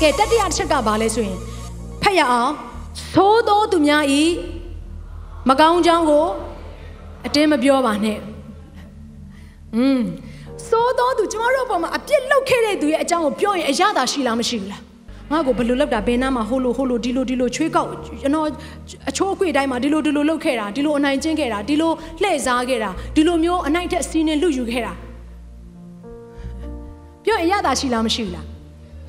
ကဲတတိယတစ်ချက်ကဘာလဲဆိုရင်ဖတ်ရအောင်သိုးသောသူများဤမကောင်းကြောင်းကိုအတင်းမပြောပါနဲ့อืมသိုးသောသူကျမတို့ဘုံမှာအပြစ်လုပ်ခဲ့တဲ့သူရဲ့အကြောင်းကိုပြောရင်အရသာရှိလားမရှိဘူးလားငါ့ကိုဘယ်လိုလုပ်တာဘယ်နားမှာဟိုလိုဟိုလိုဒီလိုဒီလိုချွေးကောက်ကျွန်တော်အချိုးအခွေတိုင်းမှာဒီလိုဒီလိုလုပ်ခဲ့တာဒီလိုအနိုင်ကျင့်ခဲ့တာဒီလိုလှည့်စားခဲ့တာဒီလိုမျိုးအနိုင်ထက်စီးနေလူယူခဲ့တာပြောရင်အရသာရှိလားမရှိဘူးလား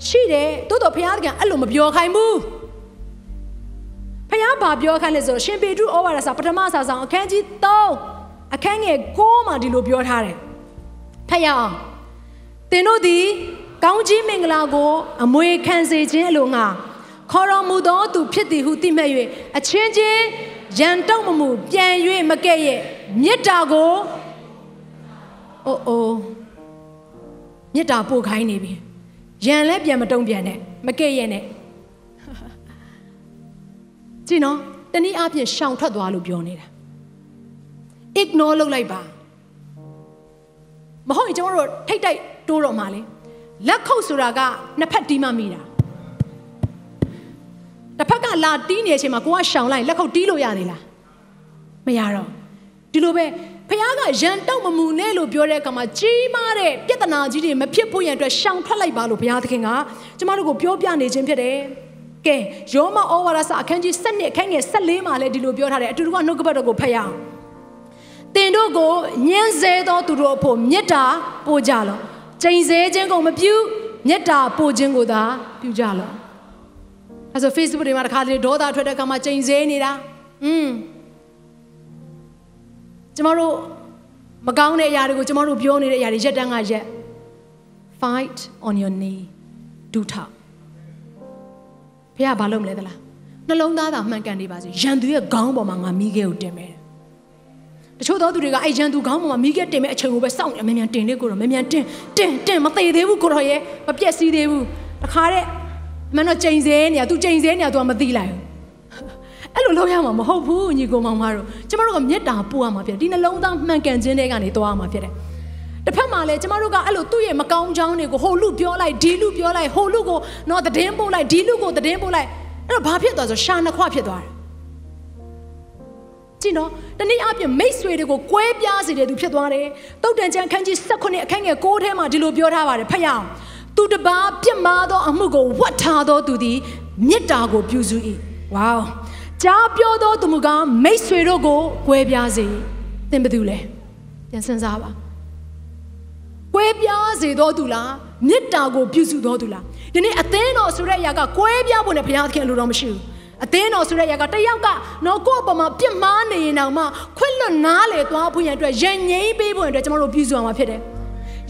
ရှိတယ်တိုးတော့ဘုရားကအဲ့လိုမပြောခိုင်းဘူးဘုရားဘာပြောခိုင်းလဲဆိုတော့ရှင်ပေတုဩဝါဒစာပထမစာဆောင်အခန်းကြီး3အခန်းငယ်6မှာဒီလိုပြောထားတယ်ဖတ်ရအောင်သင်တို့သည်ကောင်းကြီးမင်္ဂလာကို အမွေခံစေခြင်းအလိုငါခေါ်တော်မူသောသူဖြစ်သည်ဟုသိမှတ်၍အချင်းချင်းရန်တောက်မမူပြန်၍မကဲ့ရဲ့မေတ္တာကိုအိုးအိုးမေတ္တာပို့ခိုင်းနေပြီ ရန်လည်းပြန်မတုံ့ပြန်နဲ့မကဲ့ရဲ့နဲ့ကြည့်နော်တနည်းအားဖြင့်ရှောင်ထွက်သွားလို့ပြောနေတာ ignore လုပ်လိုက်ပါမဟုတ်ရင်ကျွန်တော်တို့ထိတ်တိုက်တိုးတော့မှလေလက်ခုပ်ဆိုတာကနှစ်ဖက်တီးမှမိတာတစ်ဖက်ကလာတီးနေတဲ့အချိန်မှာကိုကရှောင်လိုက်လက်ခုပ်တီးလို့ရနေလားမရတော့ဒီလိုပဲ ဖခင်ကရန်တောက်မမူနဲ့လို့ပြောတဲ့အခါမှာကြီးမားတဲ့ပြဿနာကြီးတွေမဖြစ်ဖို့ရန်အတွက်ရှောင်ထွက်လိုက်ပါလို့ဘုရားသခင်ကကျမတို့ကိုပြောပြနေခြင်းဖြစ်တယ်။ကဲယောမဩဝါဒစာအခန်းကြီး7အခန်းငယ်14မှာလည်းဒီလိုပြောထားတယ်အတူတူကနှုတ်ကပတ်တော်ကိုဖတ်ရအောင်။တင်တို့ကိုညှင်းဆဲသောသူတို့အဖို့မေတ္တာပို့ကြလော့။ချိန်ဆဲခြင်းကိုမပြုမေတ္တာပို့ခြင်းကိုသာပြုကြလော့။အဲဆို Facebook တွေမှာတစ်ခါတလေဒေါသထွက်တဲ့အခါမှာချိန်ဆဲနေတာ။อืม ကျမတို့မကောင်းတဲ့အရာတွေကိုကျမတို့ပြောနေတဲ့အရာတွေရက်တန်းကရက် fight on your knee ဒူထောက်ဘုရားဘာလုပ်မလဲသလားနှလုံးသားသာမှန်ကန်နေပါစေရန်သူရဲ့ခေါင်းပေါ်မှာငါမိခဲကိုတင်မယ်တချို့သောသူတွေကအဲ့ရန်သူခေါင်းပေါ်မှာမိခဲတင်မဲ့အချိန်ကိုပဲစောင့်နေမြန်မြန်တင်လေးကိုတော့မြန်မြန်တင်တင်တင်မသေးသေးဘူးကိုတော့ရဲ့မပြက်စီးသေးဘူးတခါတဲ့မင်းတို့ချိန်စဲနေရ तू ချိန်စဲနေရ तू မသိလိုက်ဘူး အဲ့လိုလုပ်ရမှာမဟုတ်ဘူးညီကောင်မောင်မတို့ကျမတို့ကမေတ္တာပို့ရမှာဖြစ်တယ်ဒီနှလုံးသားမှန်ကန်ခြင်းတွေကနေသွားရမှာဖြစ်တယ်တစ်ဖက်မှာလည်းကျမတို့ကအဲ့လိုသူ့ရဲ့မကောင်းကြောင်းတွေကိုဟိုလူပြောလိုက်ဒီလူပြောလိုက်ဟိုလူကိုတော့တည်င်းပို့လိုက်ဒီလူကိုတည်င်းပို့လိုက်အဲ့တော့ဘာဖြစ်သွားဆိုရှာနှစ်ခွဖြစ်သွားတယ်ကြည့်နော်တနည်းအားဖြင့်မိတ်ဆွေတွေကိုကွဲပြားစေတဲ့သူဖြစ်သွားတယ်တုတ်တန်ချမ်းခန်းကြီး16အခန်းငယ်6ထဲမှာဒီလိုပြောထားပါတယ်ဖတ်ရအောင်သူတပားပြစ်မှားသောအမှုကိုဝတ်ထားသောသူသည်မေတ္တာကိုပြုစု၏ဝေါ ကြားပြောသောသူမူကားမိတ်ဆွေတို့ကိုကွဲပြားစေသင်ဘယ်သူလဲပြန်စဉ်းစားပါကွဲပြားစေတော်သူလားမေတ္တာကိုပြုစုတော်သူလားဒီနေ့အသင်းတော်ဆိုတဲ့အရာကကွဲပြားဖို့နဲ့ဘုရားသခင်လိုတော့မရှိဘူးအသင်းတော်ဆိုတဲ့အရာကတယောက်ကတော့ကိုယ့်အပေါ်မှာပြစ်မှားနေရင်တောင်မှခွင့်လွတ်နားလေသွားဖို့ရန်အတွက်ရန်ငိမ့်ပေးဖို့ရန်အတွက်ကျွန်တော်တို့ပြုစုအောင်မှာဖြစ်တယ်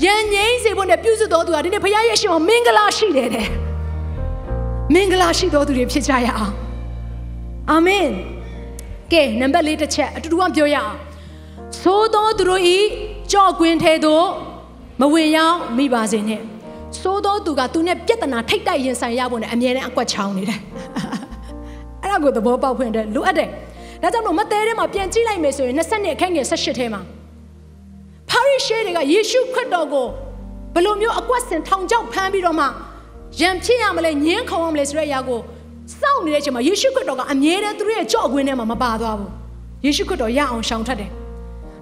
ရန်ငိမ့်စေဖို့နဲ့ပြုစုတော်သူကဒီနေ့ဘုရားရဲ့ရှင်မှာမင်္ဂလာရှိတယ်တဲ့မင်္ဂလာရှိတော်သူတွေဖြစ်ကြရအောင် အာမင်ကဲနံပါတ်၄တစ်ချက်အတူတူကပြောရအောင်သို့သောသူတို့ဤကြော့ကွင်းထဲသို့မဝင်ရောက်မိပါစေနဲ့သို့သောသူကသူနဲ့ပြဿနာထိတ်တိုက်ရင်ဆိုင်ရဖို့နဲ့အမြဲတမ်းအကွက်ချောင်းနေတယ်အဲ့ဒါကိုသဘောပေါက်ဖွင့်တယ်လိုအပ်တယ်ဒါကြောင့်မို့မသေးထဲမှာပြန်ကြည့်လိုက်မယ်ဆိုရင်20နှစ်အခန်းငယ်18ထဲမှာပါရိရှဲတွေကယေရှုခရစ်တော်ကိုဘယ်လိုမျိုးအကွက်စင်ထောင်ချောက်ဖမ်းပြီးတော့မှရံဖြစ်ရမလဲညင်းခုံရမလဲဆိုတဲ့အရာကို စောင့်နေတဲ့အချိန်မှာယေရှုခရစ်တော်ကအမြဲတမ်းသူတို့ရဲ့ကြော့ကွင်းထဲမှာမပါသွားဘူးယေရှုခရစ်တော်ရအောင်ရှောင်ထွက်တယ်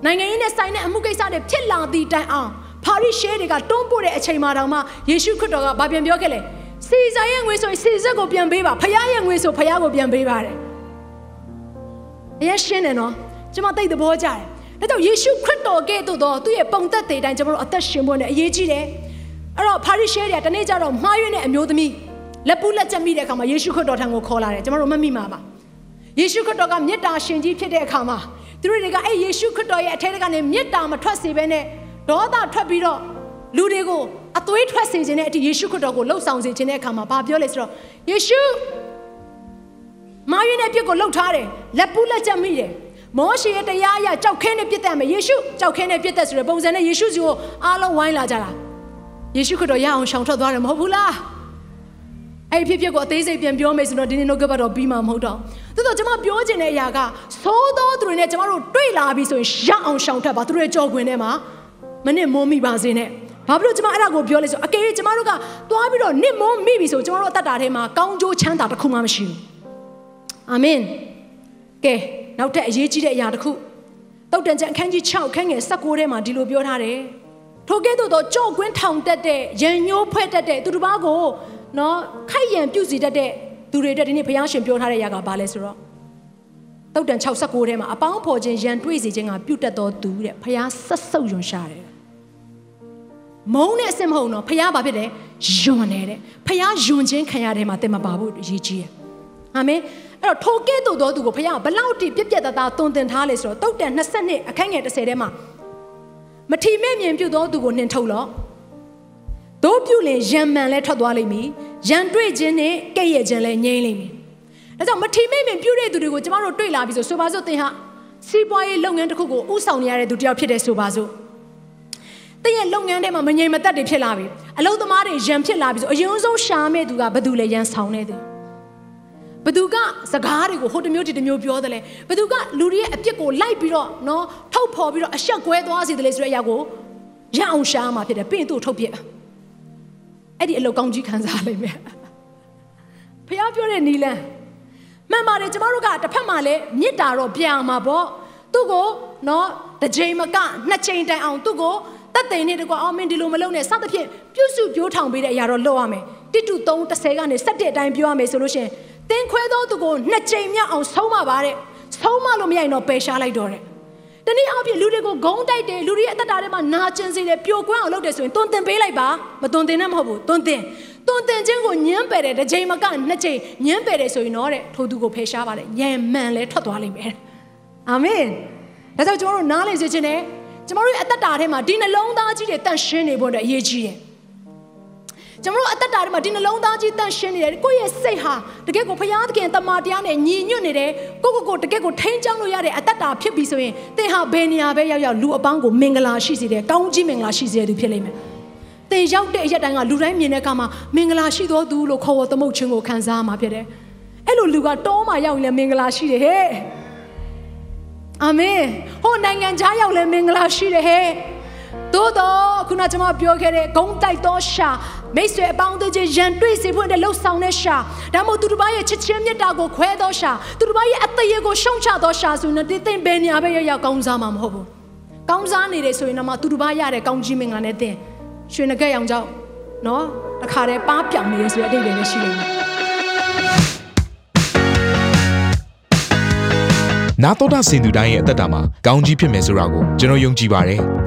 နိုင်ငံရေးနဲ့ဆိုင်တဲ့အမှုကိစ္စတွေဖြစ်လာသည့်တိုင်အောင်ပါရိရှဲတွေကတွန်းပို့တဲ့အချိန်မှာတောင်မှယေရှုခရစ်တော်ကဘာပြန်ပြောခဲ့လဲစီဇာရဲ့ငွေဆိုရင်စီဇက်ကိုပြန်ပေးပါဖခင်ရဲ့ငွေဆိုဖခင်ကိုပြန်ပေးပါတယ်အရင်ရှင်းတယ်နော်ကျွန်မသိတဲ့ဘောကြတယ်ဒါကြောင့်ယေရှုခရစ်တော်ကဲ့သို့သောသူ့ရဲ့ပုံသက်တဲ့အတိုင်းကျွန်တော်တို့အသက်ရှင်ဖို့နဲ့အရေးကြီးတယ်အဲ့တော့ပါရိရှဲတွေကတနေ့ကျတော့မှားယွင်းတဲ့အမျိုးသမီး လက်ပူးလက်ချက်မိတဲ့အခါမှာယေရှုခရစ်တော်ထံကိုခေါ်လာတယ်ကျွန်တော်တို့မမိမှာပါယေရှုခရစ်တော်ကမေတ္တာရှင်ကြီးဖြစ်တဲ့အခါမှာသူတို့တွေကအဲ့ယေရှုခရစ်တော်ရဲ့အထက်ကနေမေတ္တာမထွက်စေဘဲနဲ့ဒေါသထွက်ပြီးတော့လူတွေကိုအသွေးထွက်စေခြင်းတဲ့အထိယေရှုခရစ်တော်ကိုလှုပ်ဆောင်စေခြင်းတဲ့အခါမှာဘာပြောလဲဆိုတော့ယေရှုမာယွန်းရဲ့ပြစ်ကိုလှုပ်ထားတယ်လက်ပူးလက်ချက်မိတယ်မောရှေရဲ့တရားအရကြောက်ခဲနဲ့ပြစ်တယ်မယ်ယေရှုကြောက်ခဲနဲ့ပြစ်တယ်ဆိုတဲ့ပုံစံနဲ့ယေရှုစီကိုအားလုံးဝိုင်းလာကြတာယေရှုခရစ်တော်ရအောင်ရှောင်ထွက်သွားတယ်မဟုတ်ဘူးလား အဲ့ဒီဖြစ်ဖြစ်ကိုအသေးစိတ်ပြန်ပြောမယ်ဆိုတော့ဒီနေ့နှုတ်ကပတ်တော်ပြီးမှာမဟုတ်တော့သို့တော့ကျွန်မပြောချင်တဲ့အရာကသိုးသောသူတွေနဲ့ကျွန်တော်တို့တွေ့လာပြီဆိုရင်ရအောင်ရှောင်ထွက်ပါသူတို့ရဲ့ကြော်ခွင်ထဲမှာမနစ်မုန်းမိပါစေနဲ့ဘာဖြစ်လို့ကျွန်မအဲ့ဒါကိုပြောလဲဆိုအကယ်၍ကျွန်မတို့ကသွားပြီးတော့နစ်မုန်းမိပြီဆိုကျွန်တော်တို့အသက်တာထဲမှာကောင်းကျိုးချမ်းသာတစ်ခုမှမရှိဘူးအာမင်ကဲနောက်ထပ်အရေးကြီးတဲ့အရာတစ်ခုတုတ်တန်ကျန်အခန်းကြီး6ခန်းငယ်16ထဲမှာဒီလိုပြောထားတယ်ထိုကဲ့သို့သောကြော့ကွင်းထောင်တက်တဲ့ရန်ညိုးဖွဲ့တက်တဲ့သူတစ်ပါးကို နော်ခိုက်ရန်ပြုစီတတ်တဲ့သူတွေအတွက်ဒီနေ့ဘုရားရှင်ပြောထားတဲ့အရာကဘာလဲဆိုတော့တုတ်တန်69ထဲမှာအပေါင်းဖော်ခြင်းရန်တွေ့စေခြင်းကပြုတ်တက်တော်သူတဲ့ဘုရားဆက်ဆုပ်ယွန်ရှာတယ်မုန်းတဲ့အစင်မဟုတ်တော့ဘုရားဘာဖြစ်တယ်ယွန်နေတဲ့ဘုရားယွန်ခြင်းခံရတဲ့မှာတင်မပါဘူးအရေးကြီးတယ်အာမင်အဲ့တော့ထိုကဲ့သို့သောသူကိုဘုရားဘလောက်တိပြက်ပြက်တသားတုံတင်ထားလဲဆိုတော့တုတ်တန်22အခန်းငယ်30ထဲမှာမထီမဲ့မြင်ပြုတ်သောသူကိုနှင်ထုတ်လော့ တို့ပြုလင်ရံမှန်လဲထွက်သွားလိမ့်မည်ရန်တွေ့ခြင်းနဲ့ကဲ့ရဲ့ခြင်းလဲငြိမ့်လိမ့်မည်ဒါကြောင့်မထီမဲ့မြင်ပြုတ်တဲ့သူတွေကိုကျမတို့တွေ့လာပြီဆိုဆိုပါစို့သင်ဟာစီးပွားရေးလုပ်ငန်းတစ်ခုကိုဥဆောင်နေရတဲ့သူတစ်ယောက်ဖြစ်တဲ့ဆိုပါစို့တင့်ရဲ့လုပ်ငန်းထဲမှာမငြိမ်မသက်တွေဖြစ်လာပြီအလုပ်သမားတွေရန်ဖြစ်လာပြီဆိုအရင်ဆုံးရှာမဲ့သူကဘယ်သူလဲရန်ဆောင်နေတယ်ဘသူကစကားတွေကိုဟိုတစ်မျိုးဒီတစ်မျိုးပြောတယ်လေဘသူကလူတွေရဲ့အပြစ်ကိုလိုက်ပြီးတော့နော်ထုတ်ဖော်ပြီးတော့အဆက်ကွဲသွားစေတယ်လေဆိုတဲ့အရာကိုရအောင်ရှာမှာဖြစ်တယ်ပြီးရင်သူ့ကိုထုတ်ပြစ် အဲ့ဒီအလုပ်ကောင်းကြီးခံစားလိုက်မယ်ဖះပြောတဲ့နီလန်မှန်ပါတယ်ကျမတို့ကတစ်ဖက်မှာလည်းမြစ်တာတော့ပြန်အောင်မှာပေါ့သူ့ကိုနော်တစ်ချိန်မကနှစ်ချိန်တိုင်အောင်သူ့ကိုတက်သိန်နဲ့တကွာအောင်မင်းဒီလိုမလုပ်နဲ့စသဖြင့်ပြုစုပြောထောင်ပေးတဲ့အရာတော့လုပ်ရမယ်တိတု3 30ကနေ17အတိုင်းပြောရမယ်ဆိုလို့ရှင်သင်ခွဲသောသူကိုနှစ်ချိန်မြောက်အောင်ဆုံးမပါတဲ့ဆုံးမလို့မရရင်တော့ပယ်ရှားလိုက်တော့တဲ့ တနည်းအားဖြင့်လူတွေကိုဂုံးတိုက်တယ်လူတွေရဲ့အသက်တာထဲမှာနာကျင်စေတယ်ပျော်ကွင်းအောင်လုပ်တယ်ဆိုရင်တွန်းတင်ပေးလိုက်ပါမတွန်းတင်နဲ့မဟုတ်ဘူးတွန်းတင်တွန်းတင်ခြင်းကိုညှင်းပယ်တယ်တစ်ချိန်မကနှစ်ချိန်ညှင်းပယ်တယ်ဆိုရင်တော့တဲ့ထိုသူကိုဖယ်ရှားပါတယ်ညံမှန်လဲထွက်သွားလိမ့်မယ်အာမင်ဒါကြောင့်ကျွန်တော်တို့နားလည်စေခြင်းနဲ့ကျွန်တော်တို့ရဲ့အသက်တာထဲမှာဒီနှလုံးသားကြီးတွေတန့်ရှင်းနေဖို့အတွက်အရေးကြီးတယ် ကျွန်တော်တို့အသက်တာထဲမှာဒီနှလုံးသားကြီးတန့်ရှင်းနေတယ်ကိုယ့်ရဲ့စိတ်ဟာတကယ့်ကိုဘုရားသခင်တမန်တရားနဲ့ညီညွတ်နေတယ်ကိုကိုကိုတကယ့်ကိုထိန်းချောင်းလို့ရတဲ့အသက်တာဖြစ်ပြီဆိုရင်သင်ဟာဘယ်နေရာပဲရောက်ရောက်လူအပေါင်းကိုမင်္ဂလာရှိစေတယ်ကောင်းကြီးမင်္ဂလာရှိစေတဲ့သူဖြစ်လိမ့်မယ်သင်ရောက်တဲ့အရက်တိုင်းကလူတိုင်းမြင်တဲ့အခါမှာမင်္ဂလာရှိသောသူလို့ခေါ်ဝေါ်သမုတ်ခြင်းကိုခံစားမှာဖြစ်တယ်အဲ့လိုလူကတောမှာရောက်ရင်လည်းမင်္ဂလာရှိတယ်ဟဲ့အာမင်ဟိုနိုင်ငံခြားရောက်လည်းမင်္ဂလာရှိတယ်ဟဲ့သို့တော့ခုနကျွန်မပြောခဲ့တဲ့ဂုံတိုက်သောရှာ မိတ်ဆွေအပေါင်းအသင်းချင်းရန်တွေ့စေဖို့အတွက်လှုပ်ဆောင်တဲ့ရှာဒါမှမဟုတ်သူတစ်ပါးရဲ့ချစ်ချင်းမြတ်တာကိုခွဲသောရှာသူတစ်ပါးရဲ့အသက်ရကိုရှုံချသောရှာဆိုရင်တင်းဘယ်နေရာပဲရောက်ရောက်ကောင်းစားမှာမဟုတ်ဘူးကောင်းစားနေတယ်ဆိုရင်တော့မှသူတစ်ပါးရတဲ့ကောင်းကြီးမင်္ဂလာနဲ့တင်ရွှေငကက်ရောင်ကြောင့်နော်တခါတည်းပါးပြောင်နေရဆိုတဲ့အတိတ်ပဲရှိနေတယ်နာတော်တာစင်သူတိုင်းရဲ့အသက်တာမှာကောင်းကြီးဖြစ်မယ်ဆိုတာကိုကျွန်တော်ယုံကြည်ပါတယ်။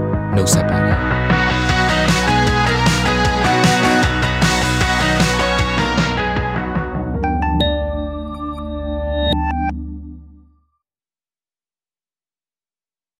နှုတ်ဆက်ပါတယ်